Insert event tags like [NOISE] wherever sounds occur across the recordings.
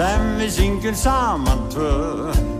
sem við syngjum saman tvö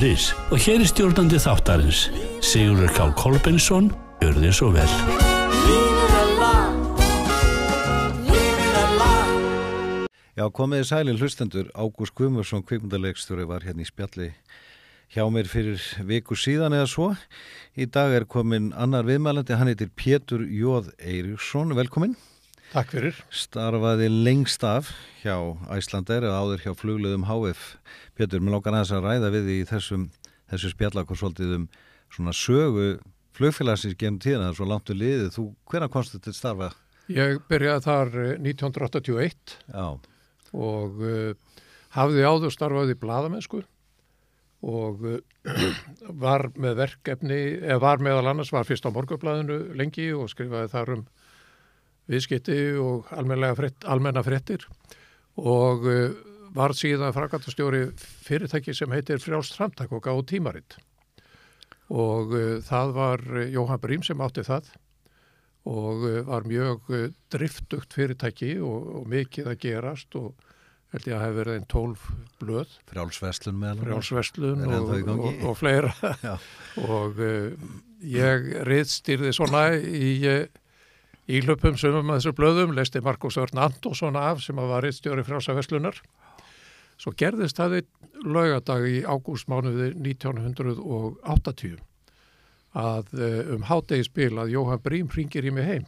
hótelbókunu.is og hér er stjórnandi þáttarins Sigurður K. Kolbensson Gjör þið svo vel Já, komiði sæli hlustendur, Ágúst Guðmursson, kvikmyndalegstjóri, var hérna í spjalli hjá mér fyrir viku síðan eða svo. Í dag er komin annar viðmælandi, hann heitir Pétur Jóð Eiríksson, velkomin. Takk fyrir. Starfaði lengst af hjá Æslander eða áður hjá flugluðum HF. Pétur, mér lókar aðeins að ræða við í þessum, þessu spjallakor svolítið um svona sögu flugfélagsins genum tíðan, það er svo langt við liðið. Þú, hvernig komst þetta til starfa? Ég byrjaði þar eh, 1981 Já, og uh, hafði áður starfað í bladamennsku og uh, [CLEARS THROAT] var með verkefni, eða var meðal annars, var fyrst á morgublaðinu lengi og skrifaði þar um viðskipti og almenna fréttir og uh, var síðan frakantastjóri fyrirtæki sem heitir Frjálst framtak og gáð tímaritt og uh, það var Jóhann Brím sem átti það og uh, var mjög uh, driftugt fyrirtæki og, og mikið að gerast og held ég að hef verið einn tólf blöð, frjálsverslun meðal. Er og, og, og fleira. [LAUGHS] Og ég riðstýrði svona í ílöpum sumum að þessu blöðum, leisti Markus Örn Antonsson af sem var riðstjóri frjálsaverslunar svo gerðist það einn laugadag í ágústmánuði 1980 að uh, um hátegisbil að Jóhann Brím ringir í mig heim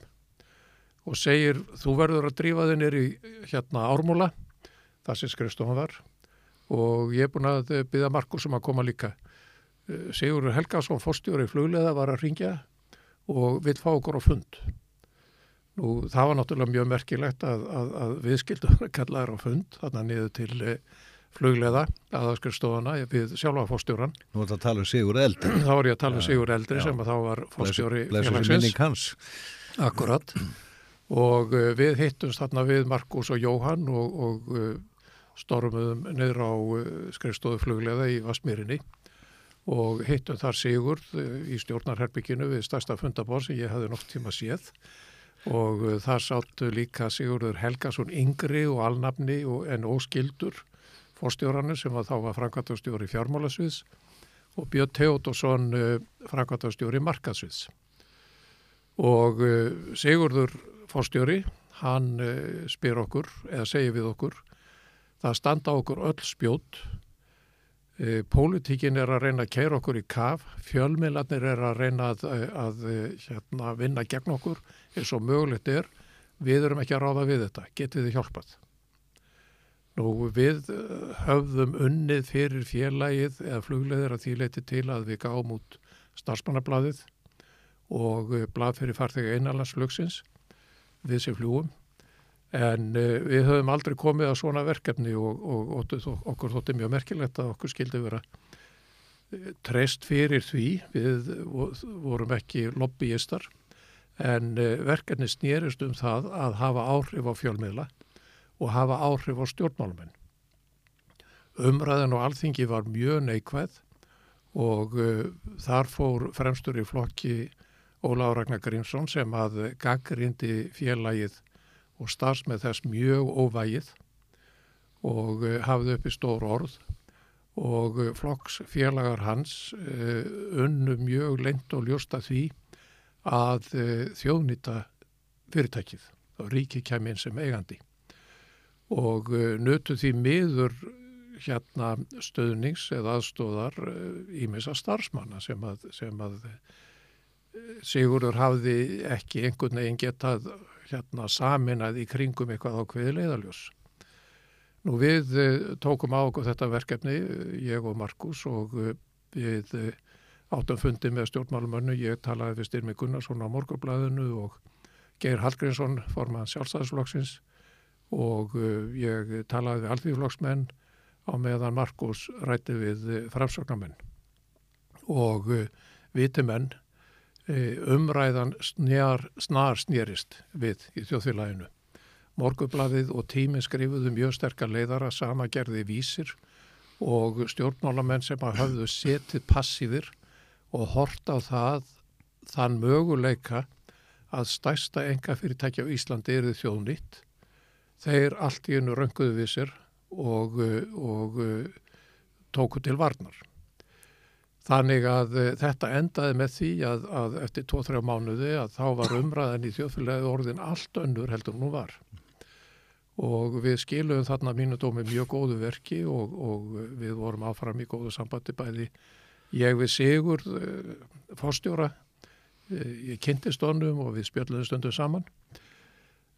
og segir þú verður að drífa þig nýri hérna ármúla það sem skrifstofan var og ég er búin að byggja Markus um að koma líka. Eh, Sigurður Helgason, fórstjóri flugleða var að ringja og vill fá okkur á fund nú það var náttúrulega mjög merkilegt að, að, að við skildum að [LAUGHS] kalla þér á fund þarna niður til eh, flugleða aðaskrifstofana við sjálfa fórstjóran Nú er þetta að tala um Sigur Eld. [CLEARS THROAT] þá var ég að tala um Sigur Eldri já. sem að þá var fórstjóri félagsins. Akkurat. Og uh, við hittumst þarna við Markus og Jóhann og, og uh, stormuðum niður á skrifstofu flugleða í Vasmýrinni og hittum þar Sigurd uh, í stjórnarherbygginu við stærsta fundabór sem ég hafði nokt tíma séð og uh, þar sáttu líka Sigurður Helgason yngri og alnafni og, en óskildur fórstjórannu sem var þá var framkvæmtastjóri fjármálasviðs og Björn Teodosson uh, framkvæmtastjóri markasviðs og uh, Sigurður fórstjóri, hann spyr okkur, eða segir við okkur, það standa okkur öll spjót, pólitíkin er að reyna að keira okkur í kaf, fjölmiðlarnir er að reyna að, að, að hérna, vinna gegn okkur eins og mögulegt er, við erum ekki að ráða við þetta, getið þið hjálpað. Nú við höfðum unnið fyrir félagið eða flugleðir að því leiti til að við gáum út starfsmannablaðið og blað fyrir farþega einanlandsflugsins við sem fljúum en uh, við höfum aldrei komið að svona verkefni og, og, og, okkur þótti mjög merkilegt að okkur skildi vera uh, treyst fyrir því við vo- vorum ekki lobbyistar en uh, verkefni snýrist um það að hafa áhrif á fjölmiðla og hafa áhrif á stjórnmálumenn. Umræðin og alþingi var mjög neikvæð og þar fór fremstur í flokki Óláður Ragnar Grímsson sem að gaggrindi félagið og starfsmið þess mjög óvægið og uh, hafði uppi stór orð. Og uh, flokksfélagar hans uh, unnu mjög lengt og ljósta því að þjóðnýta fyrirtækið og ríki kemur inn sem eigandi. Og nötu því miður hérna stöðnings eða aðstóðar ímessa starfsmanna sem að, sem að Sigurður hafði ekki einhvern veginn getað hérna saminað í kringum eitthvað ákveði leiðaljós. Nú við eh, tókum á okkur þetta verkefni, eh, ég og Markus og eh, við áttum fundi með stjórnmálumönnu, ég talaði við Styrmi Gunnarsson á morgublaðinu og Geir Hallgrímsson forman sjálfstæðisflokksins og ég talaði við alþýðflokksmenn, á meðan Markus rætti við framsóknarmenn og vitimenn umræðan snar, snar snérist við í þjóðfélaginu. Morgublaðið og tíminn skrifuðu mjög sterkar leiðara, sama gerði vísir og stjórnmálamenn sem að hafðu setið passífir og hort á það þann möguleika að stærsta enga fyrirtækja á Íslandi eru þjóðnýtt. Þeir allt í einu rönguðu við sér og, og tóku til varnar. Þannig að uh, þetta endaði með því að, að eftir 2-3 mánuði að þá var umræðan í þjóðfélagi orðin allt önnur heldur nú var. Og við skiluðum þarna mínu dómi mjög góðu verki og, og við vorum áfram í góðu sambandi bæði ég við Sigur, uh, fórstjóra, uh, ég kynntist honum og við spjöldluðum stundum saman.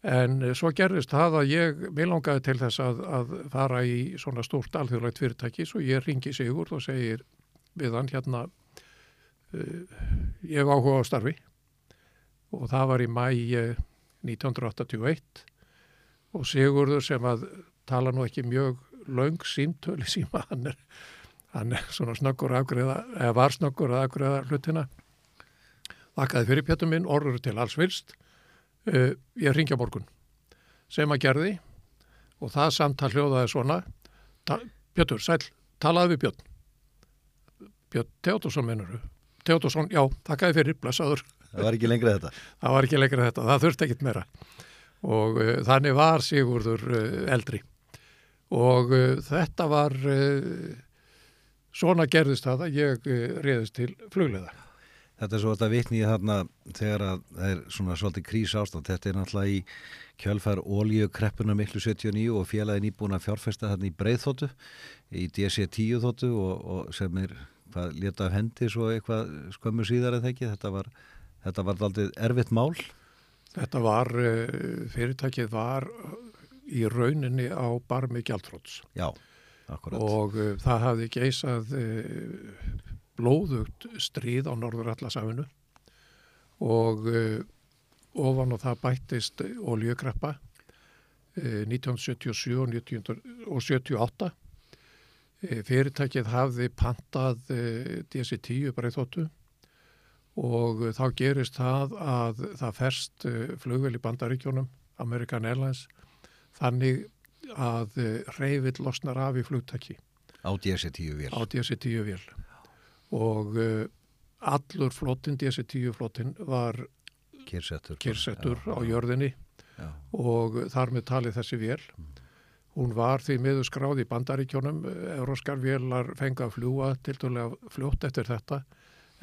En svo gerðist það að ég vilangaði til þess að, að fara í svona stórt alþjóðlegt fyrirtæki svo ég ringi Sigur og segir við hann hérna uh, ég áhuga á starfi og það var í mæ uh, 1981 og Sigurður sem að tala nú ekki mjög laung síntöli síma hann er, hann er svona snöggur afgreða, eða var snöggur að afgreða hlutina. Þakkaði fyrir pjötum minn, orður til alls vilst uh, ég ringja morgun. Sem að gerði og það samtal hljóðaði svona. Pjötur, sæl, talaði við Björn Björn Teodorsson mennuru Teodorsson, já, þakkaði fyrir, blessaður. Það var ekki lengra þetta. það var ekki lengra þetta, það þurfti ekkit meira. Og uh, þannig var Sigurður uh, eldri. Og uh, þetta var svona gerðist það að ég reyðist til flugleða Þetta er svo þetta vitni í þarna þegar að það er svona svolítið krís ástand. Þetta er náttúrulega í kjölfær ólíukreppuna miklu 79 og félagin íbúin að fjárfesta þarna í breyðþóttu, í DC-10 þóttu og, og sem er hvað leta af hendi svo eitthvað skömmu síðar það ekki. Þetta var, þetta var aldrei erfitt mál. Þetta var, uh, fyrirtækið var í rauninni á barmi gjaldróts Já, akkurat. og uh, það hafði geisað uh, blóðugt stríð á Norður-Allasafinu og uh, ofan og það bættist oljökreppa uh, 1977 og 19 og 78 uh, fyrirtækið hafði pantað uh, DC-10 breyþóttu og uh, þá gerist það að það ferst flugvel í bandaríkjónum American Airlines þannig að reyfill losnar af í flugtæki Á DC-10 vél. á DC-10 vél og allur flottin, DC-10 flottin var Kyrsettur. á jörðinni Já. og þar með talið þessi vél. Hún var því miður skráð í bandaríkjónum, euróskar vélar fenga að fljúa til dælega fljótt eftir þetta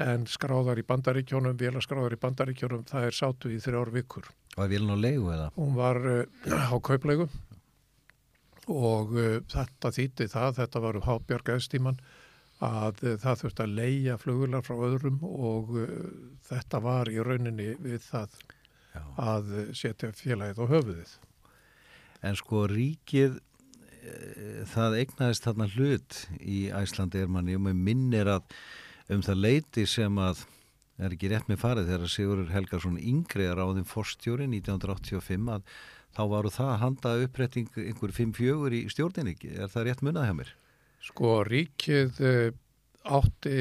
en skráðar í bandaríkjónum, vélar skráðar í bandaríkjónum, það er sátu í þrjár vikur. Var vélun á leigu eða? Hún var uh, [CLEARS THROAT] á kauplegu og uh, þetta þýtti það, þetta var um hábjörgaðstíman að uh, það þurfti að leia flugular frá öðrum og uh, þetta var í rauninni við það Já. að setja félagið á höfuðið. En sko ríkið e, það eignaðist þarna hlut í Æslandi er manni og með minnir að um það leiti sem að er ekki rétt með farið þegar Sigurður Helgarsson yngri er á þeim forstjóri 1985 að þá varu það að handa uppretting einhver 5-4 í stjórninni er það rétt munnað hjá mér? Sko ríkið uh, átti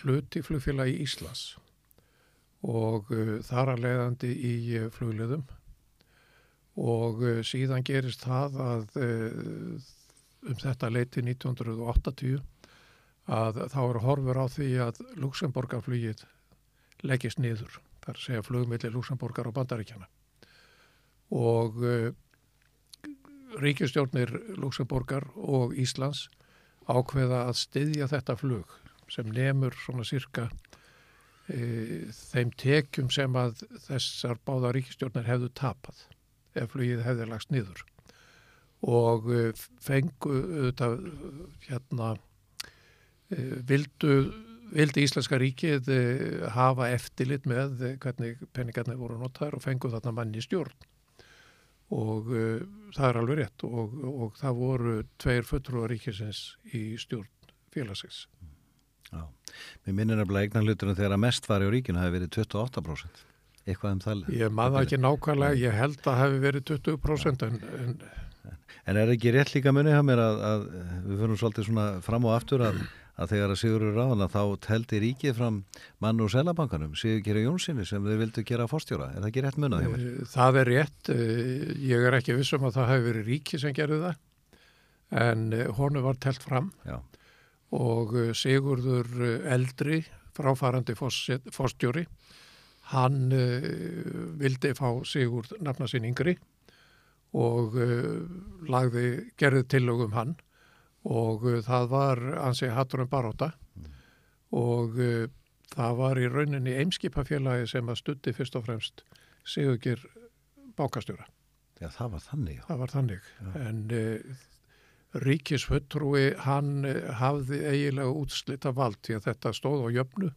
hluti flugfélagi Íslands og uh, þar að leiðandi í flugleðum og uh, síðan gerist það að uh, um þetta leiti 1980 að þá eru horfur á því að Luxemburgarflugið leggist niður, þar segja flugmiðli Luxemburgar og Bandaríkjana og uh, ríkistjórnir Luxemburgar og Íslands ákveða að styðja þetta flug sem nemur svona cirka e, þeim tekjum sem að þessar báða ríkistjórnir hefðu tapað ef flugið hefði lagst niður og e, fengu þetta hérna e, vildu vildi Íslenska ríkið e, hafa eftirlit með hvernig peningarnir voru notaður og fengu þarna manni stjórn og uh, það er alveg rétt og, og það voru tveir fulltrúar ríkisins í stjórn félagsins. Já. Mér minnir nefnilega eignan hlutunum þegar að mest var í ríkinu hafi verið 28%. Eitthvað um það. Ég maður ekki nákvæmlega, ég held að hafi verið 20% en, en En er ekki rétt líka munið hjá mér að, að við fyrir svolítið svona fram og aftur að, að þegar að Sigur eru ráðan þá teldi ríkið fram mann úr selabankanum, Sigur Gera Jónssoni sem þau vildu gera fórstjóra. Er það ekki rétt munið? Eh, Það er rétt, eh, ég er ekki vissum að það hefur verið ríki sem gerði það en eh, honum var telt fram Já, og Sigurður eldri, fráfarandi fórstjóri, hann uh, vildi fá Sigurð nafna sín yngri og uh, lagði, gerði tillögum hann og uh, það var ansi hatturum baróta og uh, það var í rauninni eimskipafélagi sem að stutti fyrst og fremst Sigurgir bákastjóra. Já það var þannig. Já. Það var þannig. En uh, ríkisfuttrúi hann hafði eiginlega útslita vald því að þetta stóð á jöfnu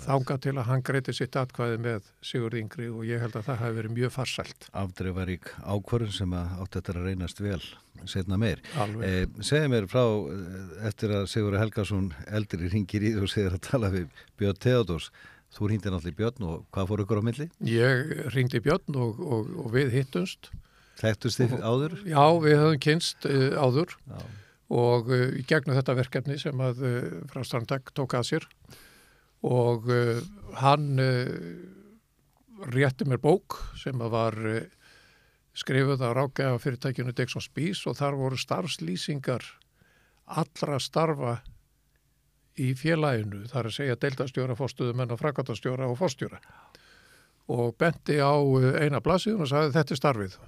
Þanga til að hann greiti sitt atkvæði með Sigurð Yngri og ég held að það hafi verið mjög farsælt. Afdreifarík ákvörðun sem átt þetta að reynast vel setna meir. Eh, segðu mér frá eh, eftir að Sigur Helgason eldri ringir í þú og segir að tala við Björn Theodors. Þú ringdi náttúrulega í Björn og hvað fór ykkur á milli? Ég ringdi Björn og, og, og við hittumst. Þekktust þið áður? Já, við höfum kynst uh, áður Já. og uh, í gegnum þetta verkefni sem að uh, frá Strandak tók að sér og uh, hann uh, rétti mér bók sem var uh, skrifuð á rákæða fyrirtækjunu Dixon Spís og þar voru starfslýsingar allra starfa í félaginu, þar að segja deildastjóra, fórstuðumenn og frakatastjóra og fórstjóra og benti á uh, eina blaðsíðun og sagði þetta er starfið.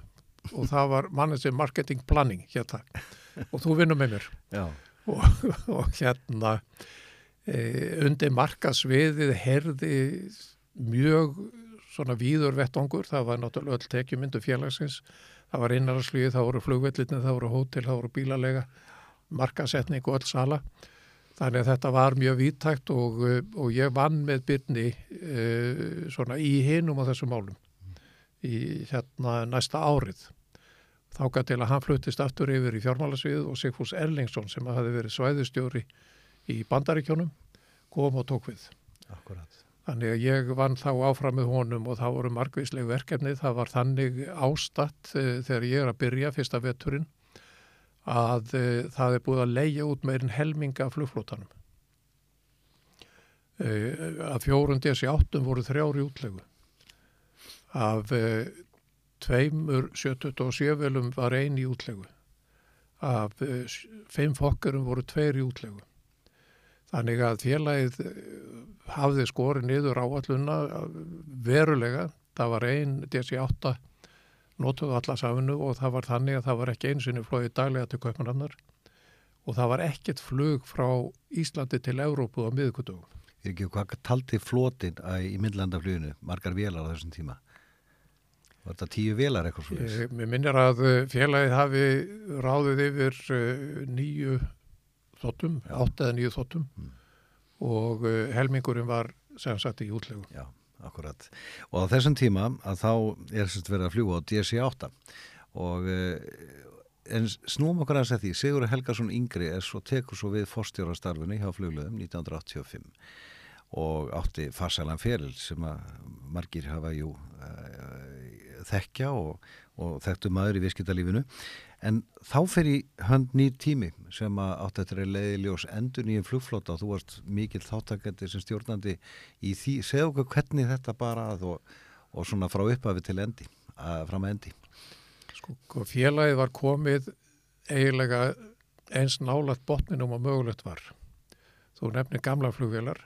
Og það var mannins marketing planning hérna og þú vinnur með mér. Og, [LAUGHS] og hérna undir markasviðið herði mjög svona víður vettangur, það var náttúrulega öll tekjumyndu félagsins, það var innarslíði, það voru flugvellitni, það voru hótel, það voru bílalega, markasetning og öll sala. Þannig að þetta var mjög víttækt og, og ég vann með byrni e, svona í hinum á þessum málum í hérna næsta árið. Þáka til að hann fluttist aftur yfir í fjármálasvið og Sigfús Erlingsson sem hafi verið svæðustjóri í bandaríkjónum kom og tók við. Akkurat. Þannig að ég vann þá áfram með honum og það voru margvísleg verkefni. Það var þannig ástatt uh, þegar ég er að byrja fyrsta veturinn að uh, það er búið að leia út meirinn helminga af flugflótanum. Uh, af fjórun DS í áttum voru þrjári útlegu. Af tveimur 77 velum var ein í útlegu. Af fimm fokkurum voru tveir í útlegu. Þannig að félagið eh, hafði skorið niður áalluna verulega. Það var einn DC-8 notuðu alla safinu og það var þannig að það var ekki einsinni flóið daglega til Kaupanannar og það var ekkert flug frá Íslandi til Európu á miðgutugum. Ég er ekki hvað taldi flotin í myndlandafluginu, margar vélar á þessum tíma. Var þetta tíu vélar eitthvað leys? Mér minnir að eh, félagið hafi ráðið yfir nýju þóttum, Já. átt eða nýju þóttum Mm. og uh, helmingurinn var sem sagt í útlegu. Já, akkurat. Og á þessum tíma að þá er semst verið að fljúa á DC-8 og eh, en snúum okkur aðeins að því, Sigur Helgason yngri er svo tekur svo við forstjórastarfinu hjá flugluðum 1985 og átti farsælan feril sem að margir hafa jú uh, þekkja og, og þekktu maður í viðskiptalífinu. En þá í hönd nýr tími sem að átti eftir að leiði ljós endur nýjum flugflóta og þú varst mikill þáttakandi sem stjórnandi í því, segðu okkur hvernig þetta bara og, og svona frá upphafi til endi, að, fram að endi. Sko, félagið var komið eiginlega eins nálat botninum og mögulegt var. Þú nefnir gamla flugvélar.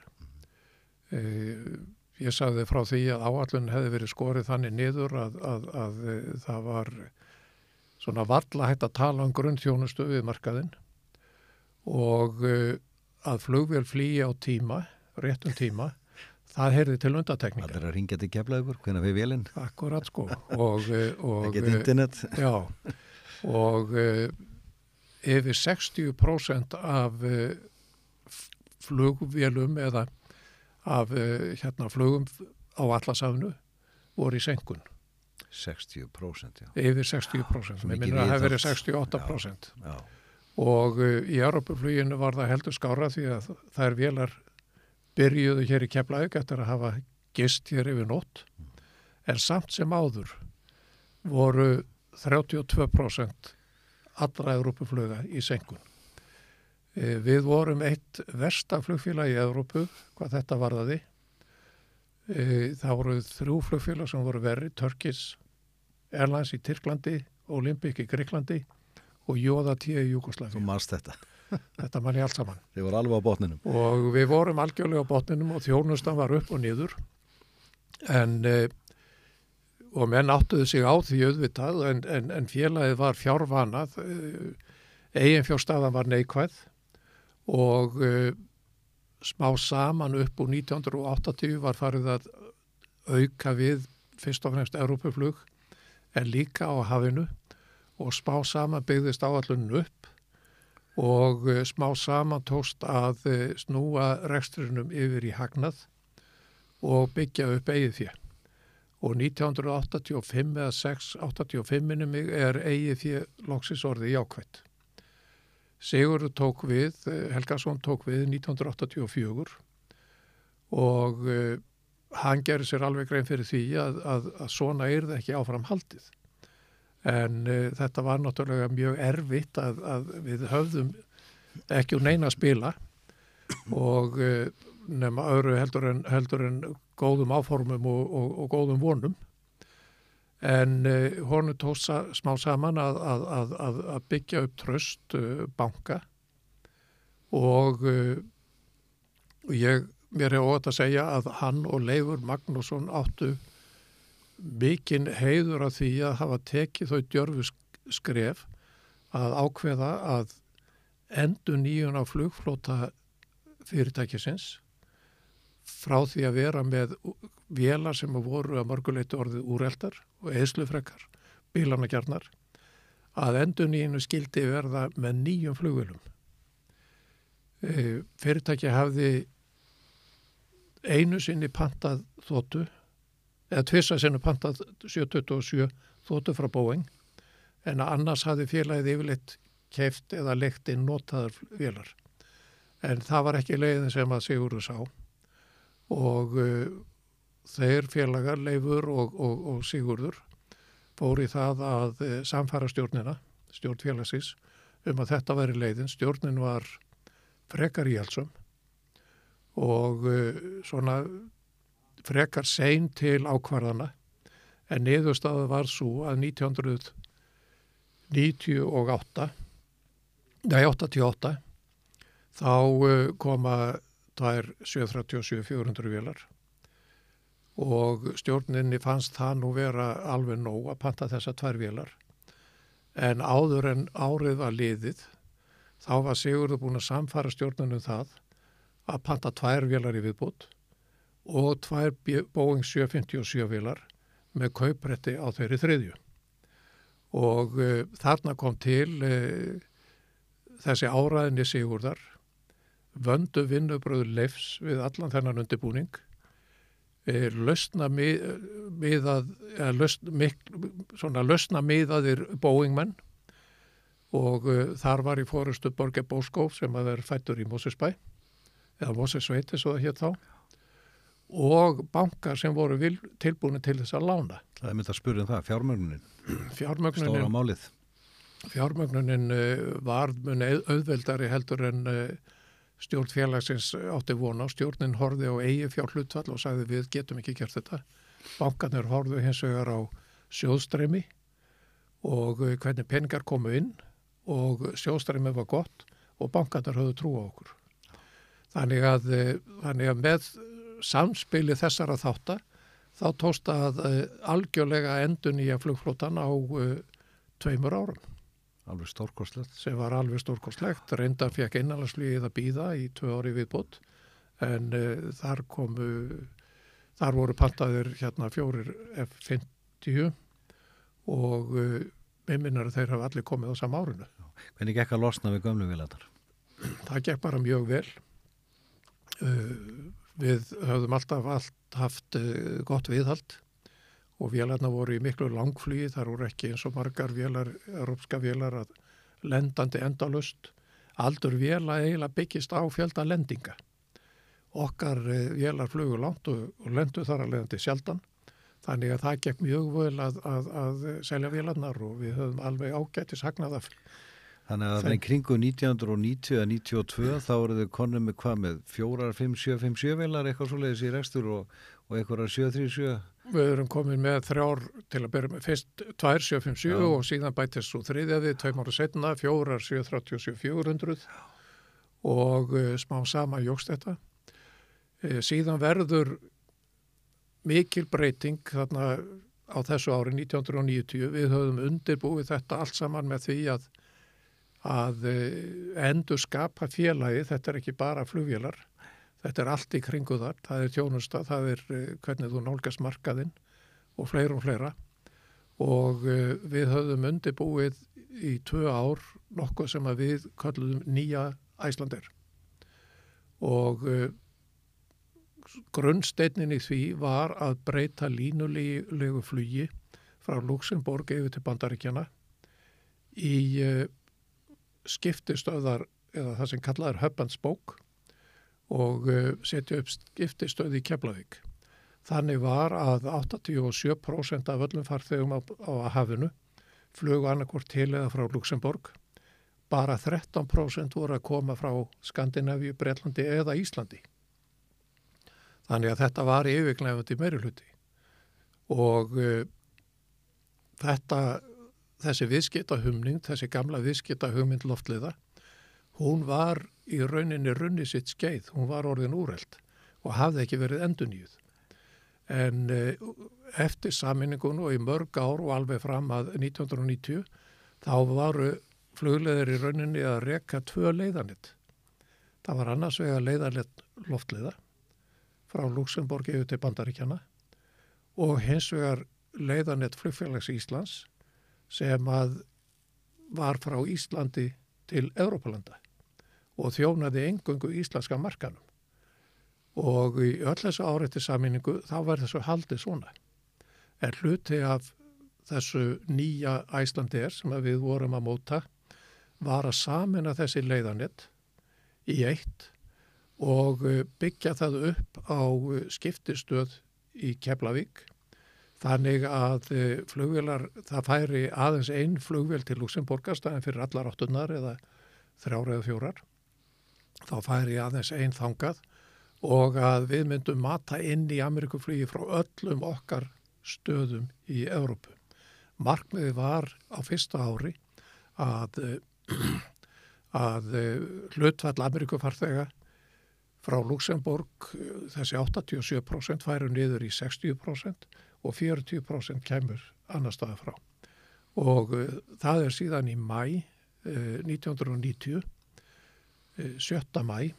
E, ég sagði frá því að áallun hefði verið skorið þannig niður að, að, að, að það var svona valla hægt að tala um grunnþjónustu við markaðinn og e, að flugvél flýja á tíma, réttum tíma, það heyrði til undatekninga. allir að ringja til keflaðugur, hvernig við velinn Akkurat sko. Og, e, og, ekki internet Já, og yfir 60% af flugvélum eða af uh, hérna flugum á allasafnu voru í senkun. 60% já. Yfir 60%. Svo Mér minnir að það hefur verið viðhald. 68%. Já. Og uh, í Europafluginu var það heldur skára því að þær vélar byrjuðu hér í Keflavík eftir að hafa gist hér yfir nótt. En samt sem áður voru 32% allra Európufluga í senkun. E, við vorum eitt versta flugfélag í Európu, hvað þetta varðaði. E, það voru þrjú flugfélag sem voru verri, Turkish Airlines í Tyrklandi, Olympic í Greiklandi og Jóða 10 í Þú Júkoslavi. marst þetta. [LAUGHS] Þetta mann ég allt saman. Þið voru alveg á botninum. Og við vorum algjörlega á botninum og þjónustan var upp og niður. En, e, og menn áttuðu sig á því auðvitað, en, en, en félagið var fjárvanað, eigin fjárstaðan var neikvæð og e, smá saman upp úr 1980 var farið að auka við fyrst og fremst Európuflug en líka á hafinu og smá saman byggðist áallunum upp og eh, smá saman tókst að eh, snúa reksturinnum yfir í hagnað og byggja upp eigið fjö. Og 1985 eða 6, 85 minnum mig er eigið fjö loksis orði jákvætt. Sigurður tók við, eh, Helgason tók við 1984 og uh, hann gerir sér alveg grein fyrir því að, að, að svona er það ekki áfram haldið. En uh, þetta var náttúrulega mjög erfitt að, að við höfðum ekki úr neina að spila og uh, nema öðru heldur en, heldur en góðum áformum og, og, og góðum vonum. En uh, honu tóst sa, smá saman að, að, að, að, byggja upp tröst uh, banka. Og uh, ég, mér hefur ótt að segja að hann og Leifur Magnússon áttu mikinn heiður af því að hafa tekið þau djörfu sk- skref að ákveða að endur nýjun á flugflóta fyrirtækisins frá því að vera með vélar sem voru að mörguleitu orðið úreldar og eðslufrekkar, bílanagjarnar, að endur nýjunu skildi verða með nýjum flugvélum. E, fyrirtæki hafði einu sinni pantað þóttu, eða tvissa sinni pantað 727 þóttu frá Boeing, en annars hafði félagið yfirleitt keift eða leikt inn notaðar vélar. En það var ekki leiðin sem að Sigurður sá og uh, þeir félagar, Leifur og, og, og Sigurður fór í það að uh, samfara stjórnina, stjórn félagsins, um að þetta væri leiðin. Stjórnin var frekar íhalsum og uh, svona frekar sein til ákvarðana en niðurstaðu var svo að 1998 nei 88 þá uh, koma þær 737-400 vélar og stjórninni fannst það nú vera alveg nóg að panta þessa tvær vélar. En áður en árið var liðið þá var Sigurður búin að samfara stjórnunum það að panta tvær vélar í viðbútt og tvær Boeing 757 vélar með kauprætti á þeirri þriðju. Og uh, þarna kom til uh, þessi áræðinni Sigurðar vöndu vinnubröðu leifs við allan þennan undirbúning lausna mið, miðað, mik, svona lausna miðaðir Boeing-menn og uh, þar var í fórustu Borge Bóskóf sem að vera fættur í Mósesbæ eða Mósesveiti svo það hétt þá og bankar sem voru vil, tilbúinu til þess að lána. Það er mynd að spyrja um það, fjármögnunin, stóra Fjármögnunin, málið. fjármögnunin var mun au- auðveldari heldur en stjórn félagsins átti vona. Stjórnin horfði á eigi fjárhlutfall og sagði við getum ekki gert þetta. Bankarnir horfðu hins vegar á sjóðstreymi og uh, hvernig peningar komu inn og sjóðstreymi var gott og bankarnir höfðu trú á okkur. Þannig að, uh, þannig að með samspili þessara þáttar þá tósta að uh, algjörlega endun í að flugflótan á tveimur árum Alveg stórkostlegt. sem var alveg stórkostlegt. Reyndar fekk innanlandsflugið að býða í tvö ári viðbútt en uh, þar komu, þar voru pantaðir hérna fjórir F-50 og uh, meiminar þeir hafa allir komið á sama árinu. Hvernig gekk að losna við gömlu vilatar? Það gekk bara mjög vel. Uh, við höfðum alltaf allt haft gott viðhald og vélarna voru í miklu langflugi, þar voru ekki eins og margar vélar, európska vélar að lendandi endalust. Aldur véla eiginlega byggist á fjölda lendinga. Okkar uh, vélar flugu langt og, og lendu þar að leiðandi sjaldan. Þannig að það gekk mjög vel að, að, að selja vélarnar og við höfum alveg ágættis hagnað af Þannig að Þeim- í kringu 1990 eða 92 þá eru þau konum með hvað með fjórar, fimm, sjö, fimm, sjö velar eitthvað svoleiðis í rekstur og, og eitthvað sjö, þrjú, sjö. Við erum komin með þrjár til að byrja með fyrst 2757 Já. og síðan bætist svo þriðjaði, tveim ára setna, fjórar 737 400 og uh, smá sama jógst þetta. Uh, síðan verður mikil breyting þarna á þessu ári 1990. Við höfum undirbúið þetta allt saman með því að, að uh, endur skapa félagi, þetta er ekki bara flugvélar, þetta er allt í kringu þar, það er tjónusta, það er uh, hvernig þú nálgast markaðinn og fleira og fleira. Og uh, við höfum undirbúið í tvö ár nokkuð sem að við kalluðum nýja Æslander og uh, grunnsteinnin í því var að breyta línulegu flugi frá Luxemburg yfir til Bandaríkjana í skiptistöðar eða það sem kallað er spoke og uh, setja upp skiptistöð í Keflavík. Þannig var að 87% af öllum farþegum á, á hafinu flugu annarkvort til eða frá Luxemburg. Bara 13% voru að koma frá Skandinavíu, Breitlandi eða Íslandi. Þannig að þetta var yfirgnefandi meiri hluti. Og uh, þetta, þessi viðskiptahumning, þessi gamla viðskiptahumynd loftliða, hún var í rauninni runni sitt skeið, hún var orðin úreld og hafði ekki verið endunnýjuð. En uh, eftir saminningun og í mörg ár og alveg fram að 1990 þá varu flugleðir í rauninni að reka tvö leiðanitt. Það var annars vega leiðanett loftleiða frá Luxemburg yfir til Bandaríkjana og hins vegar leiðanett flugfélags Íslands sem að var frá Íslandi til Európalanda og þjónaði engöngu íslenska markanum. Og í öll þessu áreiti saminningu þá var þessu haldið svona. Er hluti af þessu nýja Æslandir sem við vorum að móta var að samina þessi leiðanett í eitt og uh, byggja það upp á uh, skiptistöð í Keflavík. Þannig að uh, flugvélar, það færi aðeins einn flugvél til Luxemburgast en fyrir allar áttunar eða þrjára eða fjórar. Þá færi aðeins einn þangað og að við myndum mata inn í Amerikuflugi frá öllum okkar stöðum í Európu. Markmiði var á fyrsta ári að, eh, [CLEARS THROAT] að eh, hlutfall Amerikufarþega frá Luxemburg eh, þessi 87% færu niður í 60% og 40% kemur annar staða frá. Og uh, það er síðan í mæ uh, 1990, uh, 7. mæ,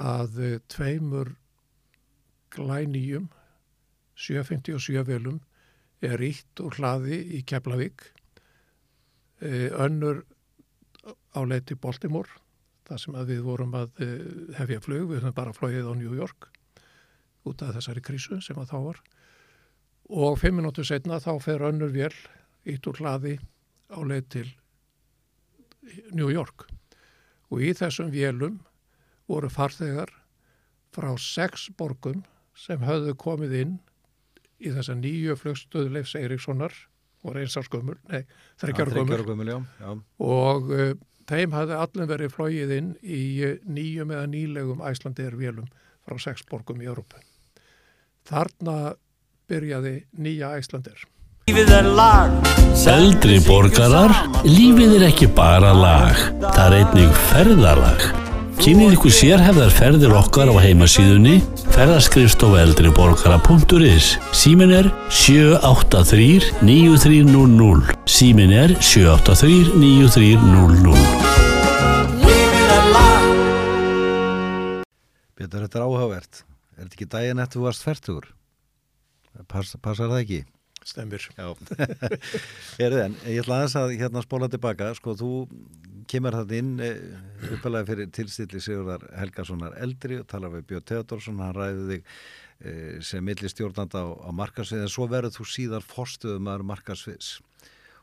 að uh, tveimur glænýjum 757 velum er ítt úr hlaði í Keflavík. Uh, önnur á leið til Baltimore þar sem við vorum að hefja flug, við höfum bara flogið á New York út af þessari krísu sem að þá var. Og fimm minútur setna þá fer önnur vél ítt úr hlaði á leið til New York og í þessum vélum voru farþegar frá sex borgum sem höfðu komið inn í þessa nýju flugstöðu Leifs Eiríkssonar og reynsarskömmur, nei, já. og uh, þeim hafði allir verið flóið inn í uh, nýjum eða nýlegum æslandir vélum frá sex borgum í Európu. Þarna byrjaði nýja æslandir. Eldri borgarar, lífið er ekki bara lag, það er einnig ferðalag. Kynnið ykkur sérhefðar ferðir okkar á heimasíðunni ferðarskrifstofa eldriborgara.is Símin er 783-9300 Símin er 783-9300 Lífið er lag Pétur, þetta er áhugavert. Er þetta ekki daginn eftir þú varst færtugur? Pass, passar það ekki? Stemmir. Já. [LAUGHS] Erðu en, ég ætla aðeins að hérna spóla tilbaka, sko, þú kemur það inn uppalega fyrir tilstilli Sigurðar Helgasonar eldri og talar við Björn Teodorsson, hann ræði þig e, sem milli stjórnanda á, á markarsvið, en svo verður þú síðar forstuðum að markarsviðs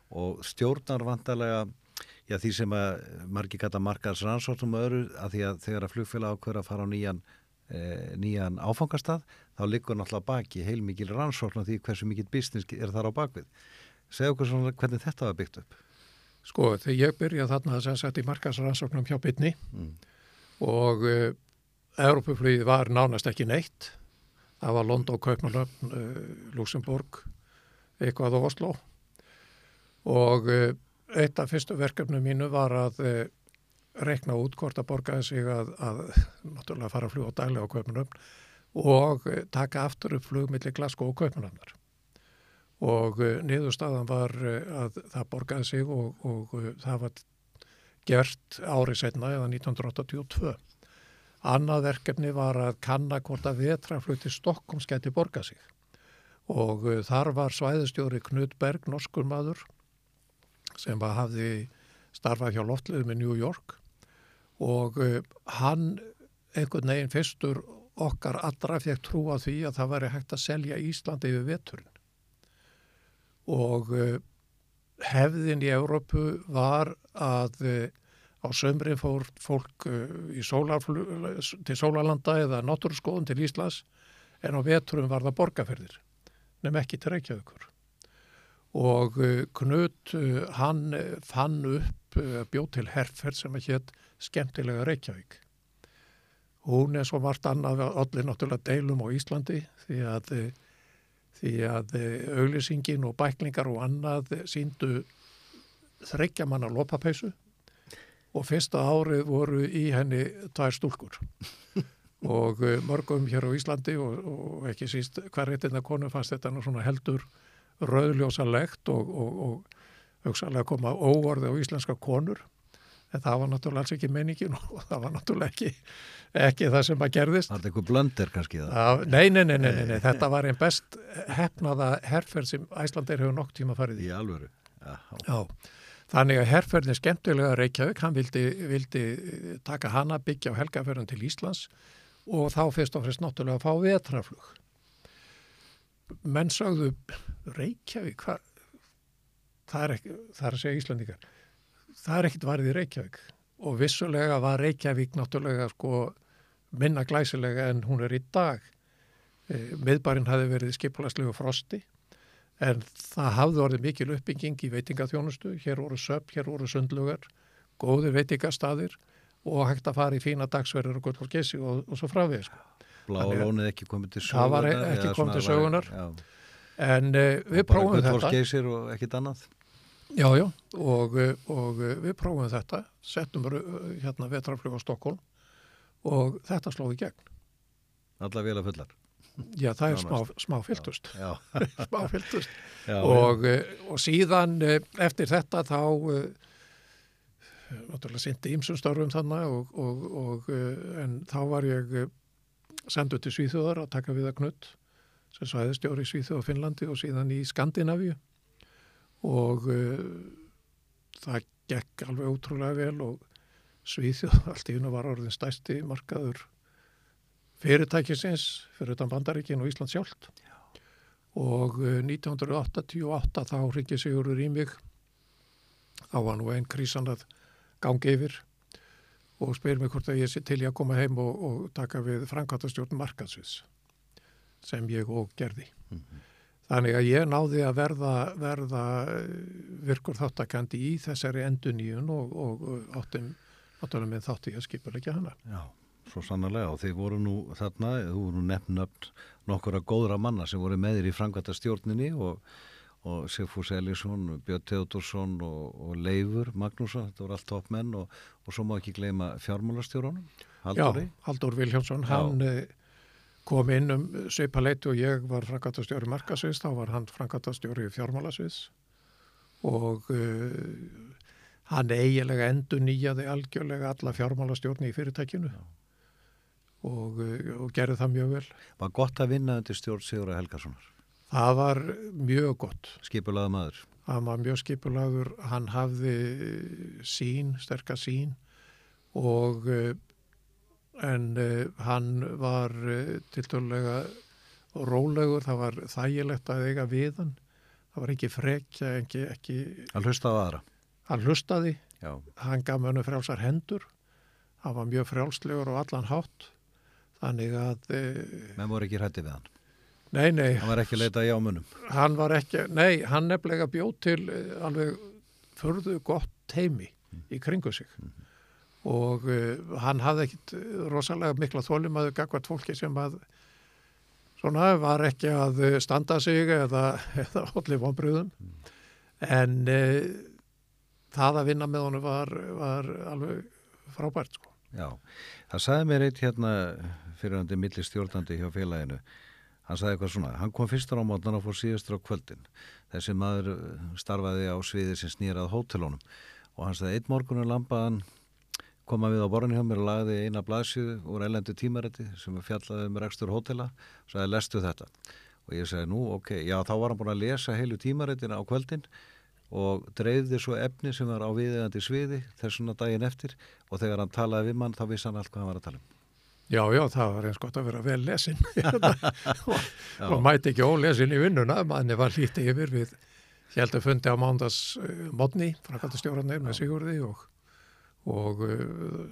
og stjórnar vantarlega já, því sem að margi kata markarsrannsóttum og öðru, að því að þegar að flugfélag ákveður að fara á nýjan nýjan áfangastað, þá liggur náttúrulega baki heilmikil rannsókn á því hversu mikil business er þar á bakvið. Segðu okkur svona hvernig þetta var byggt upp. Sko, þegar ég byrjaði þarna sem sagt í markasrannsóknum hjá Bytni Mm. og uh, Europaflugið var nánast ekki neitt. Það var London, Kaupmannöfn, uh, Luxemburg, eitthvað á Oslo og uh, eitt af fyrstu verkefnum mínu var að uh, rekna út hvort að borgaði sig að, að náttúrulega fara að fljúa dæli á Kaupmannöfn og uh, taka aftur upp flug millir Glasgow og Kaupmannöfnar. Og uh, niðurstaðan var uh, að það borgaði sig og, og það var gert árið setna eða 1982. Annað verkefni var að kanna hvort að vetraflug til Stokkums geti borga sig og þar var svæðistjóri Knut Berg, norskur maður sem að hafði starfað hjá loftliðum í New York og uh, hann einhvern veginn fyrstur okkar allra fekk trú á því að það væri hægt að selja Íslandi yfir veturinn. Og uh, hefðin í Európu var að uh, á sömri fór fólk sólarflug, til Sólarlanda eða náttúrskoðun til Íslands en á veturum var það borgarferðir nefn ekki til Reykjavíkur. Og Knut hann fann upp bjóð til herrferð sem að hétt skemmtilega Reykjavík. Hún er svo margt annað allir náttúrulega deilum á Íslandi því að því að auglýsingin og bæklingar og annað síndu þreggja manna lopapeysu og fyrsta árið voru í henni tvær stúlkur. [LAUGHS] Og uh, mörgum hér á Íslandi og, og ekki síst hver réttina konu fannst þetta nú svona heldur rauðljósalegt og, og, og hugsalega koma óorði á íslenska konur en það var náttúrulega alls ekki meiningin [LAUGHS] og það var náttúrulega ekki, ekki það sem að gerðist. Það er eitthvað blöndir kannski það. Það, nei, nei, nei, nei, nei, nei, þetta var einn best hefnaða herferð sem Æslandeir hefur nokk tíma farið í. Í alvöru. Já, Já, þannig að herferðin skemmtilega Reykjavík, hann vildi, vildi taka hana byggja á helgaferðin til Íslands og þá fyrst og fremst náttúrulega að fá vetraflug. Menn sagðu Reykjavík, hvað? Það er, ekki, það er að segja Íslandíkar. Það er ekkit varðið Reykjavík og vissulega var Reykjavík náttúrulega sko minna glæsilega en hún er í dag. Eh, Miðbarinn hafi verið skipulagslegu frosti en það hafði orðið mikil uppbygging í veitingaþjónustu, hér voru söp, hér voru sundlugar, góðir veitingastadir og hægt að fara í fína dagsverður og gullfólkessi og, og svo frá við. Sko. Þannig að- lónið ekki komið til Það var sögunar. ekki komið til sögunar. Já, En uh, við bara prófum þetta. Gullfossgeysir og ekkit annað. Já, já, og, og við prófum þetta, settum hérna vetraflug á Stokkólm og þetta sló í gegn. Alla vila fullar. Já, það er smá, [LAUGHS] smá fylltust, Já, smá fylltust. já, og, og síðan uh, eftir þetta þá uh, náttúrulega sindi ímsum störfum þannig og, og, og uh, en þá var ég sendur til Svíþjóðar að taka við að knutt sem svæðistjóri í Svíþjóð og Finnlandi og síðan í Skandinavíu og uh, það gekk alveg ótrúlega vel og Svíþjóð [LAUGHS] allt í hennu var orðin stæsti markaður fyrirtækisins fyrir utan Bandaríkin og Ísland sjálft. Og uh, 1988 þá ringið Sigurður í mig. Þá var nú einn krísan að gangi yfir og spyr mig hvort að ég sé til í að koma heim og, og taka við framkvæmtastjórn markaðsins sem ég og gerði. Þannig að ég náði að verða, verða eh, virkur þáttakandi í þessari enduníun og, og, og áttum náttúrulega með þátti að skipulegja hana. já, svo sannarlega og þið voru nú þarna, þú voru nú nefn nöfn nokkura góðra manna sem voru með þér í frangvæta stjórninni og, og Sigfús Elísson, Björn Teodorsson og, og Leifur Magnússon, þetta voru allt toppmenn og, og svo má ekki gleyma fjármálastjóranum, Halldóri. Já, Haldur Vilhjámsson, Já. hann eh, kom inn um svipaleiti og ég var frangatastjóri markasviðs, þá var hann frangatastjóri fjármálasviðs og uh, hann eiginlega endur nýjaði algjörlega alla fjármálastjórni í fyrirtækinu og, uh, og gerði það mjög vel. Var gott að vinna undir stjórn Sigurða Helgasonar, Það var mjög gott. skipulaða maður. Hann var mjög skipulagur, hann hafði sín, sterka sín og uh, en uh, hann var uh, tiltölulega rólegur, það var þægilegt að eiga við hann, það var ekki frekja, ekki, ekki, Hann hlusta á aðra. hann hlustaði, Já, hann gaf mönu frjálsar hendur, hann var mjög frjálslegur og allan hátt, þannig að, uh, menn voru ekki hrætti við hann. nei, nei, Hann var ekki að leita í ámunum. hann var ekki, nei, hann nefnilega bjóð til eh, alveg förðu gott teimi í kringu sig og uh, hann hafði ekkit rosalega mikla þólum að gagvat fólki sem að svona var ekki að uh, standa sig eða, [LAUGHS] eða allir vonbröðum en uh, það að vinna með honum var, var alveg frábært sko. Já, það sagði mér eitt hérna fyrirhandi milli stjórnandi hjá félaginu. Hann sagði eitthvað svona, hann kom fyrstur á mótnan og fór síðustur á kvöldin. Þessi maður starfaði á sviði sem snýrað hótelónum og hann sagði eitt morgunur lampaðan koma við á borðin hjá mér og lagði eina blaðsjöðu úr eilendu tímarætti sem fjallaði um rekstur hótela og sagði lestu þetta? Og ég sagði nú ok, já þá var hann búin að lesa heilu tímarættina á kvöldin og dreifði svo efni sem var á viðegandi sviði þessuna daginn eftir og þegar hann talaði við mann þá vissi hann allt hvað hann var að tala um. Já, já, það var eins gott að vera vel lesin. [LAUGHS] [LAUGHS] Og, og mæti ekki ólesin í vinnuna, manni var lítið yfir við heldum fundi á mándas uh, modni, frakaldastjóranir með Sigurði og, og uh,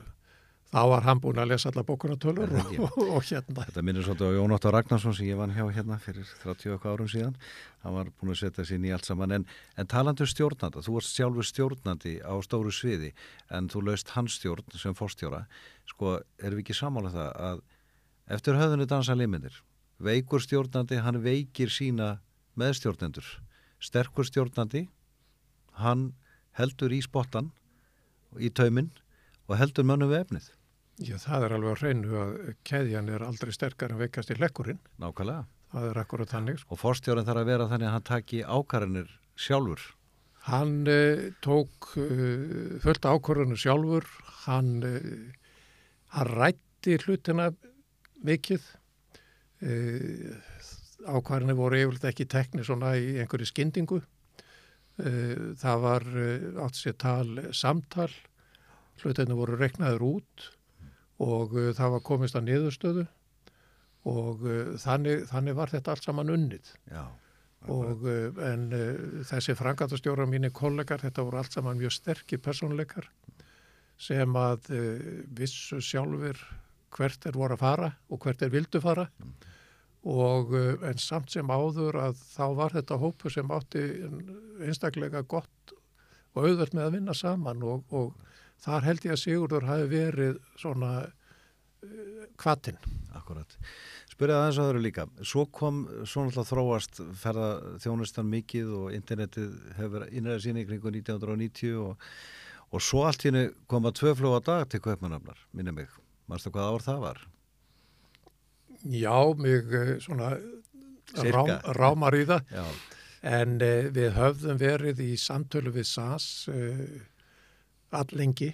þá var hann búin að lesa alla bókunartölur og, og hérna Þetta minnir svolítið á Jón Óttar Ragnarsson sem ég vann hjá hérna fyrir 30 okkar árum síðan. Hann var búin að setja sér allt saman. En, en talandu stjórnanda, þú varst sjálfur stjórnandi á stóru sviði en þú laust hans stjórn sem fórstjóra. Sko, erum við ekki sammála það að eftir höfðunni dansa liminir. Veikur stjórnandi, hann veikir sína meðstjórnendur. Sterkur stjórnandi, hann heldur í spottan, í tauminn og heldur mönnum við efnið. Já, það er alveg á hreinu að keðjan er aldrei sterkar en veikast í lekkurinn Nákvæmlega. það er akkurat þannig sko. Og fórstjóran þarf að vera þannig að hann taki ákvarðanir sjálfur. Hann uh, tók uh, fullt ákvörðinu sjálfur, hann, uh, hann rætti hlutina mikið, uh, ákvarðinu voru yfirlega ekki tekni svona í einhverju skyndingu, það var uh, átt sér tal samtal, hlutinu voru reknaður út og uh, það var komist að niðurstöðu og þannig, þannig var þetta allt saman unnið. Já. og en þessi frangatastjóra mínir kollegar, þetta voru allt saman mjög sterkir personleikar sem að vissu sjálfur hvert er voru að fara og hvert er vildu fara og uh, en samt sem áður að þá var þetta hópu sem átti einstaklega gott og auðvöld með að vinna saman og, og þar held ég að Sigurður hafi verið svona uh, kvatinn. Akkurat. Spyrjaði aðeins að það eru líka. Svo kom, svo náttúrulega þróast ferða þjónustan mikið og internetið hefur innræða síni í kringu 1990 og, og svo allt hérna koma tvö flóa dag til Kaupmannafnar, minni mig. Manstu hvað ár það var? Já, mig uh, svona Sirka. rám, rámar í það. Já, en uh, við höfðum verið í samtölu við SAS uh, allengi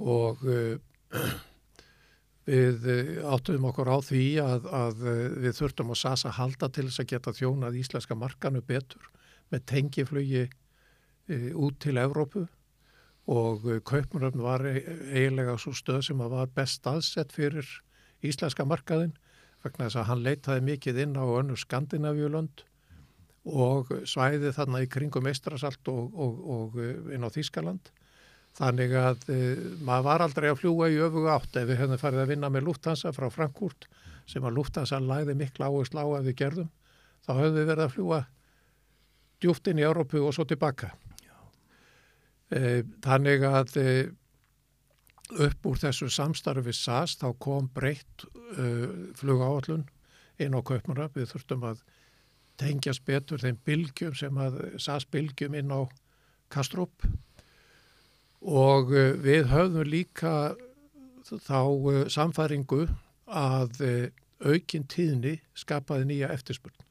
og uh, [CLEARS THROAT] við uh, áttum okkur á því að, að við þurftum á SAS að halda til þess að geta þjónað íslenska markanu betur með tengiflugi uh, út til Evrópu. Og Kaupmannöfn var e- eiginlega svo stöð sem að var best aðsett fyrir íslenska markaðin vegna þess að hann leitaði mikið inn á önnu Skandinavíulönd og svæði þarna í kringum Eistrasalt og, og, og uh, inn á Þískaland. Þannig að uh, maður var aldrei að fljúa í öfuga átt ef við hefðum farið að vinna með Lufthansa frá Frankúrt sem að Lufthansa læði mikla áherslu á að við gerðum. Þá höfðum við verið að fljúa djúft inn í Európu og svo tilbaka. Uh, þannig að upp úr þessu samstarfi SAS þá kom breytt uh, flugáallun inn á Kaupmanna. Við þurftum að tengjast betur þeim bylgjum sem að SAS bylgjum inn á Kastrup og uh, við höfðum líka þá uh, samfæringu að uh, aukin tíðni skapaði nýja eftirspurn.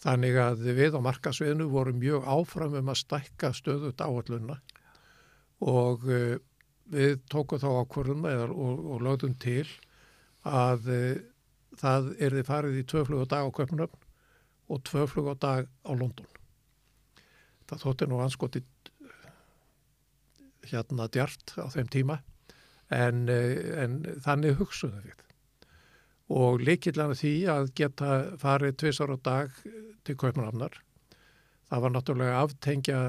Þannig að við á markasviðinu vorum mjög áfram um að stækka stöðut áallunna og uh, við tókum þá ákvörðum og, og lögðum til að uh, það er þið farið í tvöflug á dag á Köpnöfn og tvöflug á dag á London. Það þótti nú anskoti hérna djart á þeim tíma en, uh, en þannig hugsuðum við. Og líkillan því að geta farið tvisar á dag til Kaupmannafnar. Það var náttúrulega aftengja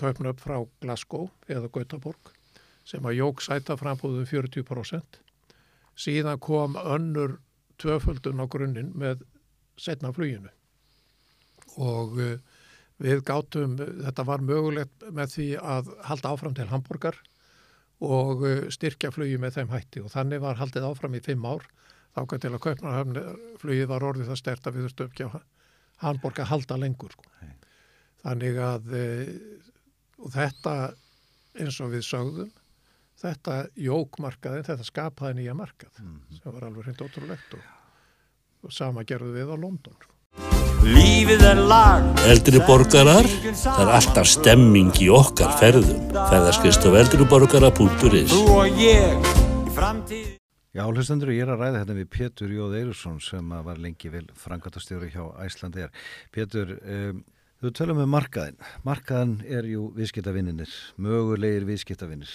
Kaupmannöfn frá Glasgow eða Gautaborg sem að jók sæta frambúðum 40%. Síðan kom önnur tvöföldun á grunninn með setna fluginu. Og uh, við gátum, þetta var mögulegt með því að halda áfram til Hamburgar og uh, styrkja flugi með þeim hætti og þannig var haldið áfram í fimm ár þákað til að Kaupmannahöfn var orðið það stert að við þurftum ekki á Hamburg að halda lengur sko. þannig að og þetta eins og við sögðum þetta jókmarkaði, þetta skapaði nýja markað sem var alveg hreint ótrúlegt og, og sama gerðu við á London sko. Lífið er lag Eldri borgarar, það er alltaf stemming í okkar ferðum. Ferðarskist á eldriborgara.is Þú og ég í framtíð Já, hlustendur, ég er að ræða hérna við Pétur Jóð Eirusson sem að var lengi vel frangatastjóri hjá Æslandir. Pétur, um, þú tölum með markaðin. Markaðin er jú viðskiptavinninir, mögulegir viðskiptavinnir.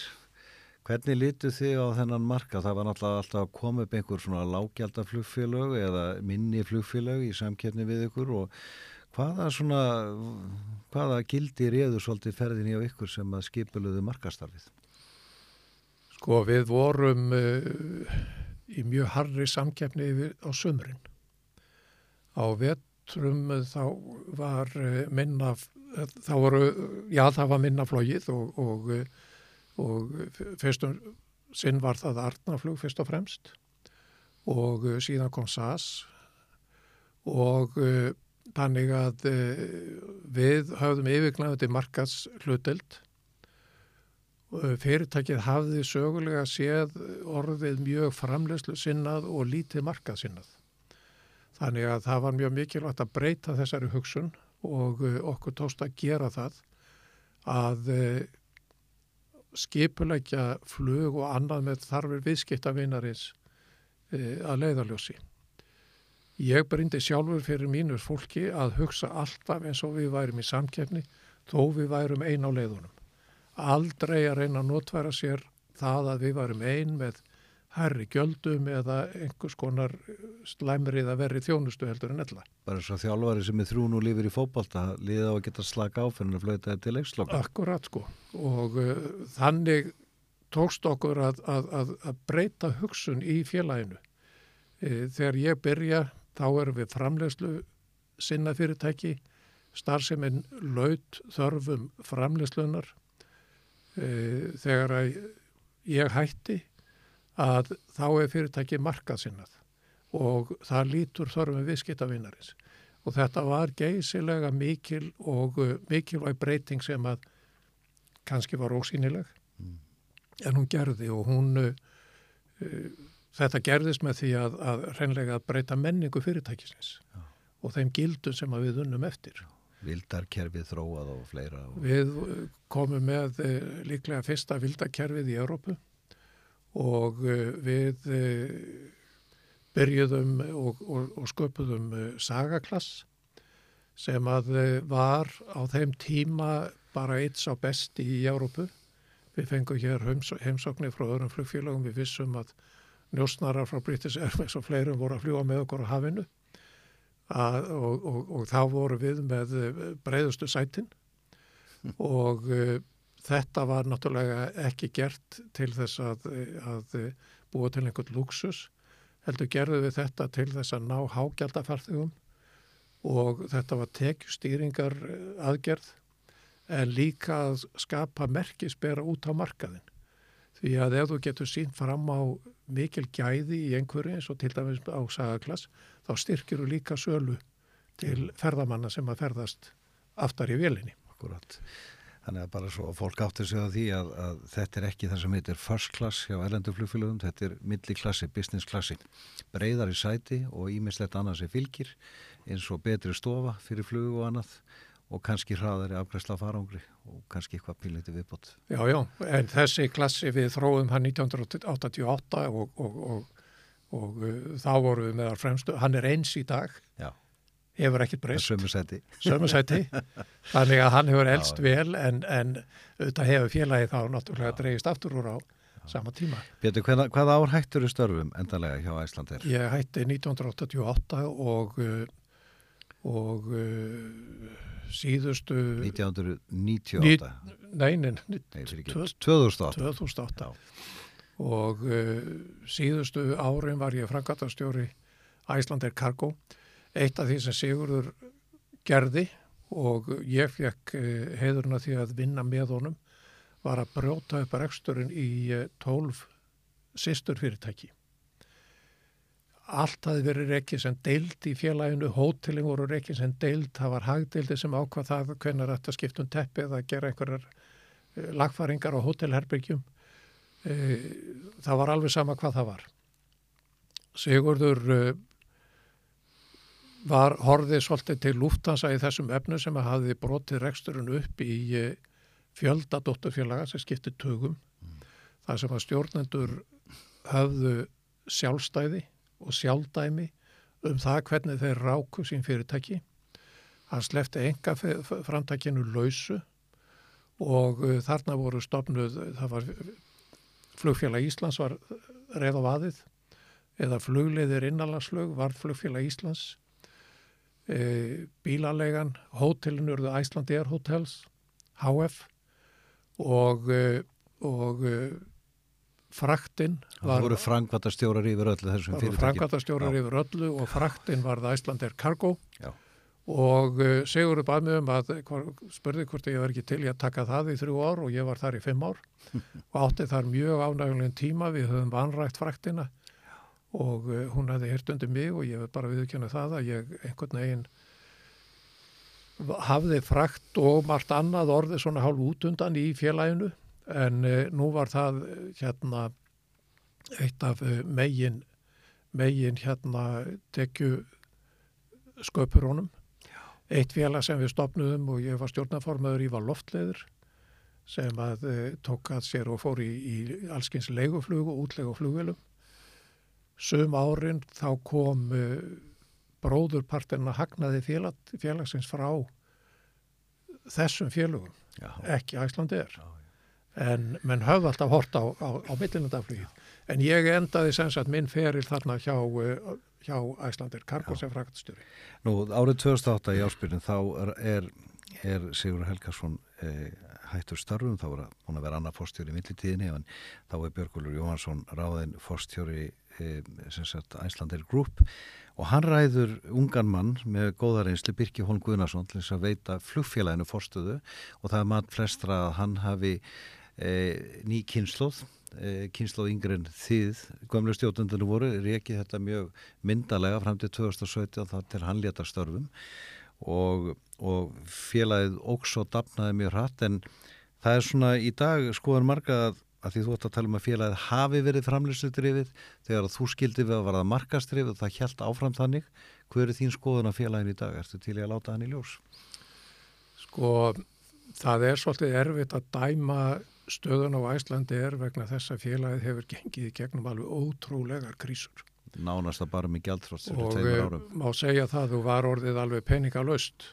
Hvernig lítu þið á þennan markað? Það var náttúrulega alltaf að koma upp einhver svona lágjaldaflugfélög eða minni flugfélög í samkeppni við ykkur og hvaða svona, hvaða gildi reyður svolítið ferðinni á ykkur sem að skipuluðu markastarfið? Sko við vorum uh, í mjög harri yfir á sömurinn. Á vetrum uh, þá var uh, minna, uh, þá voru, já það var minna flogið og, og, og fyrstum sinn var það Arnaflug fyrst og fremst og síðan kom SAS og þannig að við höfðum yfirglæðandi markas hluteld fyrirtækið hafði sögulega séð orðið mjög framlegslu sinnað og lítið markað sinnað. Þannig að það var mjög mikilvægt að breyta þessari hugsun og uh, okkur tóst að gera það að uh, skipulegja flug og annað með þarfir viðskiptavinarins uh, að leiðarljósi. Ég brindi sjálfur fyrir mínur fólki að hugsa alltaf eins og við værum í samkeppni þó við værum ein á leiðunum aldrei að reyna að notværa sér það að við varum ein með herri gjöldum eða einhvers konar slæmrið að verri þjónustu heldur en ella. Bara svo þjálfari sem er þrún og lifir í fótbolta, liða á að geta slaka á fyrir að flöita til leiksloka. Akkurat sko og uh, þannig tókst okkur að, að, að, að breyta hugsun í félaginu. E, þegar ég byrja þá erum við framlegslu sinna fyrirtæki, starfseminn laut þörfum framlegslunar e, þegar að ég hætti að þá er fyrirtæki markað sinnað og það lítur þörfum viðskiptavinnarins og þetta var geysilega mikil og uh, mikilvæg breyting sem að kannski var ósýnileg en hún gerði og hún uh, uh, þetta gerðist með því að, að reynlega að breyta menningu fyrirtækisins Já. og þeim gildum sem að við unnum eftir. Vildarkerfið þróað og fleira. Og... Við uh, komum með uh, líklega fyrsta vildakerfið í Európu og uh, við uh, byrjuðum og, og, og sköpuðum uh, sagaklass sem að var á þeim tíma bara eitt sá besti í Európu. Við fengum hér heims, heimsóknir frá öðrum flugfélagum, við vissum að njósnarar frá British Airways og fleirum voru að fljúa með okkur á hafinu. Að, og, og, og þá voru við með breiðustu sætin. [LAUGHS] Og þetta var náttúrulega ekki gert til þess að, að búa til einhvern luxus heldur gerðu við þetta til þess að ná hágjaldafarþugum og þetta var tekjustýringar aðgerð en líka að skapa merkisbera út á markaðin því að ef þú getur sínt fram á mikil gæði í einhverju eins og til dæmis á sagaklass þá styrkir þú líka sölu til ferðamanna sem að ferðast aftar í vélinni. Akkurat. Þannig að bara svo fólk áttur sig á því að, að þetta er ekki það sem heitir first class hjá erlendu flugfélögum, þetta er milliklassi, business klassi, breyðar í sæti og ímislegt annað sem fylgir eins og betri stofa fyrir flug og annað og kannski hraðari afgræsla farangri og kannski eitthvað píliti viðbót. Já, já, en þessi klassi við þróum hann 1988 og, og, og, og uh, þá vorum við með að fremstu, hann er eins í dag, Já, hefur ekkert breyst. sömu sæti. sömursæti [LAUGHS] þannig að hann hefur elst vel en, en auðvitað hefur félagi þá náttúrulega dreigist aftur úr á sama tíma. Pétur, hvaða, hvaða ár hættur störfum endanlega hjá Æslandir? Ég hætti 1988 og uh, og uh, síðustu 1998. neinin, Nei. Tvö- 2008. 2008 og uh, síðustu árin var ég frangatastjóri Æslander Cargo eitt af því sem Sigurður gerði og ég fekk heiðurna því að vinna með honum var að brjóta upp reksturinn í eh, 12 sýstur fyrirtæki. Allt hafi verið reikið sem deild í félaginu, hótelin voru reikið sem deild, það var hagdeildi sem ákvað það hvernig þetta skiptum teppi eða gera einhverjar eh, lagfæringar á hótelherbyggjum. Eh, Það var alveg sama hvað það var. Sigurður eh, var horfið svolítið til lúftansa í þessum efnu sem að hafi brotið reksturinn upp í eh, fjölda dótturfélaga sem skipti tögum. Það sem að stjórnendur höfðu sjálfstæði og sjálfdæmi um það hvernig þeir ráku sín fyrirtæki. Hann slefti enga framtækinu lausu og uh, þarna voru stopnuð, það var flugfélag Íslands var reið á vaðið eða flugleiðir innanlandsflug var flugfélag Íslands bílalegan hótelin urðu Æsland Air Hotels HF og, e, og e, fraktinn Það voru frangvatastjórar yfir öllu þessum fyrirtækjum. Frangvatastjórar Já. yfir öllu og fraktinn var það Æsland Air Cargo Já. og uh, Sigurður bað mig um að spurði hvort ég var ekki til í að taka það í þrjú ár og ég var þar í fimm ár [LAUGHS] og átti þar mjög ánægulegin tíma við höfum vanrægt fraktina og uh, hún hefði hirt undir mig og ég hef bara viðkjöna það að ég einhvern veginn hafði frakt og margt annað orðið svona hálf út undan í félaginu. En uh, nú var það eh, hérna eitt af megin megin hérna tekju sköpurunum eitt félag sem við stopnuðum og ég var stjórnaformaður í var loftleður sem að tók að sér og fór í, í allskins leiguflug og útlegu flugvelum sum árin þá kom bróðurpartin að hagnaði félag, félagsins frá þessum félögum Já. ekki Æslandi er en menn höfðu alltaf hort á, á, á millinandaflugið en ég endaði sem sagt minn feril þarna hjá, uh, hjá Æslandir Kargo sem frækastjóri Nú, árið 2008 í áspyrjun þá er, er, er Sigur Helgarsson eh, hættur starfum, þá að hún að vera annað fórstjóri í millitíðinni, en þá er Björgulur Jóhansson ráðin fórstjóri Æslandir Group. Og hann ræður ungan mann með góða reynsli Birki Holm Guðnarsson til þess að veita flugfélaginu fórstöðu og það er mat flestra að hann hafi eh, ný kynnslóð eh, kynnslóð yngri en þið gömlu stjórnundinu voru, reikið þetta mjög myndalega fram til 2017 þar til hann leta störfum. Og, og félagið óks og dapnaði mjög hratt en það er svona í dag skoðan marga að, að því þú ætti að tala um að félagið hafi verið framlýstudrifið þegar að þú skildi við að varða markastrifið og það hjælt áfram þannig hver er þín skoðun af félagin í dag? Ertu til að láta hann í ljós? sko það er svolítið erfitt að dæma stöðun á Æslandi er vegna þess að félagið hefur gengið gegnum alveg ótrúlegar krísur Nánast að bara gjaldfrátt fyrir og eh, má segja það þú var orðið alveg peningalöst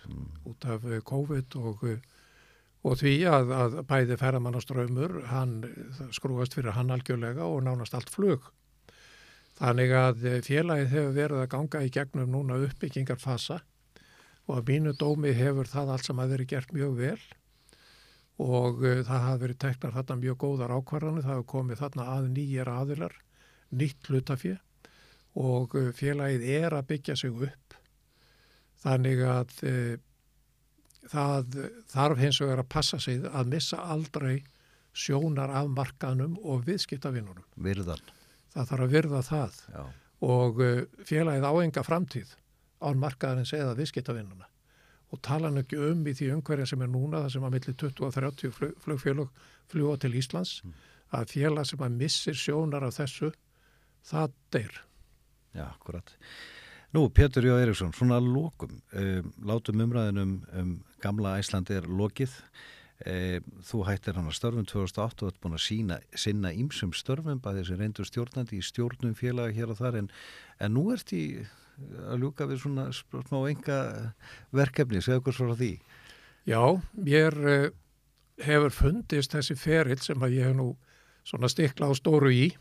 út af eh, COVID og, eh, og því að, að bæði ferðamannaströymur hann skrúast fyrir hann algjörlega og nánast allt flug. Þannig að félagið hefur verið að ganga í gegnum núna uppbyggingarfasa og að mínu dómi hefur það allt sem að verið gert mjög vel og það hafa verið teknar þarna mjög góðar ákvarðanir, það hafa komið þarna að nýjir aðilar, nýtt hlutafjö og uh, félagið er að byggja sig upp. Þannig að uh, það þarf hins vegar að passa sig að missa aldrei sjónar af markaðnum og viðskiptavinnunum. Virðan. Það þarf að virða það. Já, og uh, félagið áenga framtíð án markaðarins eða viðskiptavinnuna og tala nú ekki um í því umhverja sem er núna það sem að milli 20 og 30 flug, flugfélög fljúa til Íslands að félag sem að missir sjónar af þessu það deyr. Já, akkurat. Nú, Pétur Jó Eriksson, svona að lokum um, látum umræðin um, um gamla Æslandi er lokið. Um, þú hættir hann að störfum 2008 og ert búin að sína, sinna ýmsum störfum bæði þessi reyndur stjórnandi í stjórnum félaga hér og þar en, en nú ert í að ljúka við svona smá enga verkefni, segja okkur svo frá því. Já, mér uh, hefur fundist þessi ferill sem að ég hef nú svona stikla á stóru í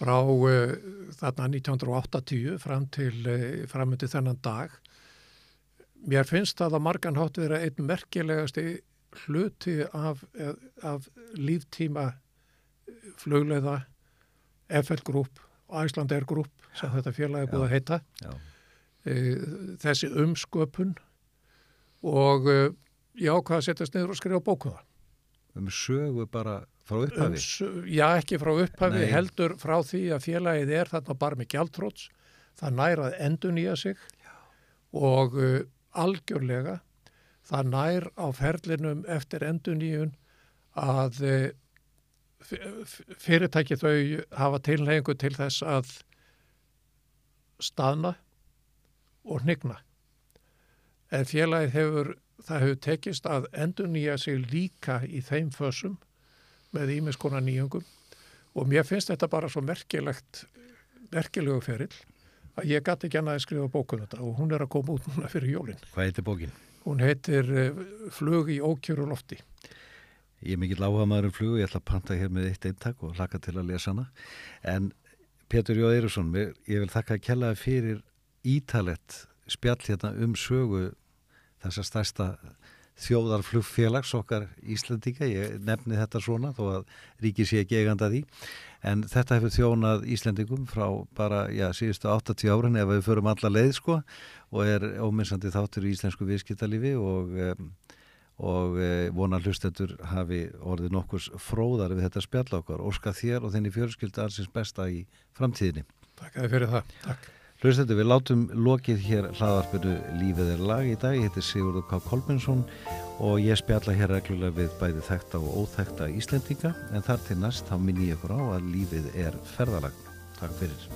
frá uh, þarna 1980 fram til uh, framöndi þennan dag. Mér finnst það að margan hátt vera einn merkilegasti hluti af, eh, af líftíma flugleiða FL Group og Iceland Air Group sem þetta félagi er búið að heita Já, þessi umsköpun og ég ákvaði að setjast niður og skrifa bókum það. um sögu bara frá Um, upphafi s- já, ekki frá upphafi, Nei. heldur frá því að félagið er þarna bara með gjaldtróts, það nær að endur nýja sig og uh, algjörlega það nær á ferlinum eftir endur nýjun að uh, fyrirtæki þau hafa tilhengu til þess að staðna og hnigna. En félagið hefur, það hefur tekist að endur nýja sig líka í þeim fösum með ímiskona nýjungum og mér finnst þetta bara svo merkilegt, merkilegu ferill að ég gæti ekki annað að skrifa bókun þetta og hún er að koma út núna fyrir jólinn. hvað heitir bókin? Hún heitir uh, Flug í ókjöru lofti. Ég er mikill áhuga maður um flugu, ég ætla að panta hér með eitt eintak og hlaka til að lesa hana. En Pétur Jóð Eirusson, ég vil þakka að kella fyrir ítalett spjall hérna um sögu þessa stærsta þjóðarflugfélags okkar Íslandíka, ég nefni þetta svona þó að ríki sé ekki eiganda því en þetta hefur þjónað Íslandingum frá bara, já, síðustu 80 árin ef við förum alla leið sko og er óminnstandi þáttur í íslensku viðskiptalífi og og e, vonar hlustendur hafi orðið nokkurs fróðar við þetta spjall okkar. Óska þér og þenni fjörskyldu alls besta í framtíðinni. Takk að þið fyrir það. Takk. Hlustendur, við látum lokið hér hlaðarpinu Lífið er lag í dag. Ég heiti Sigurður K. Kolbensson og ég spjalla hér reglulega við bæði þekta og óþekta Íslendinga en þar til næst þá minn ég ykkur á að lífið er ferðalag. Takk fyrir.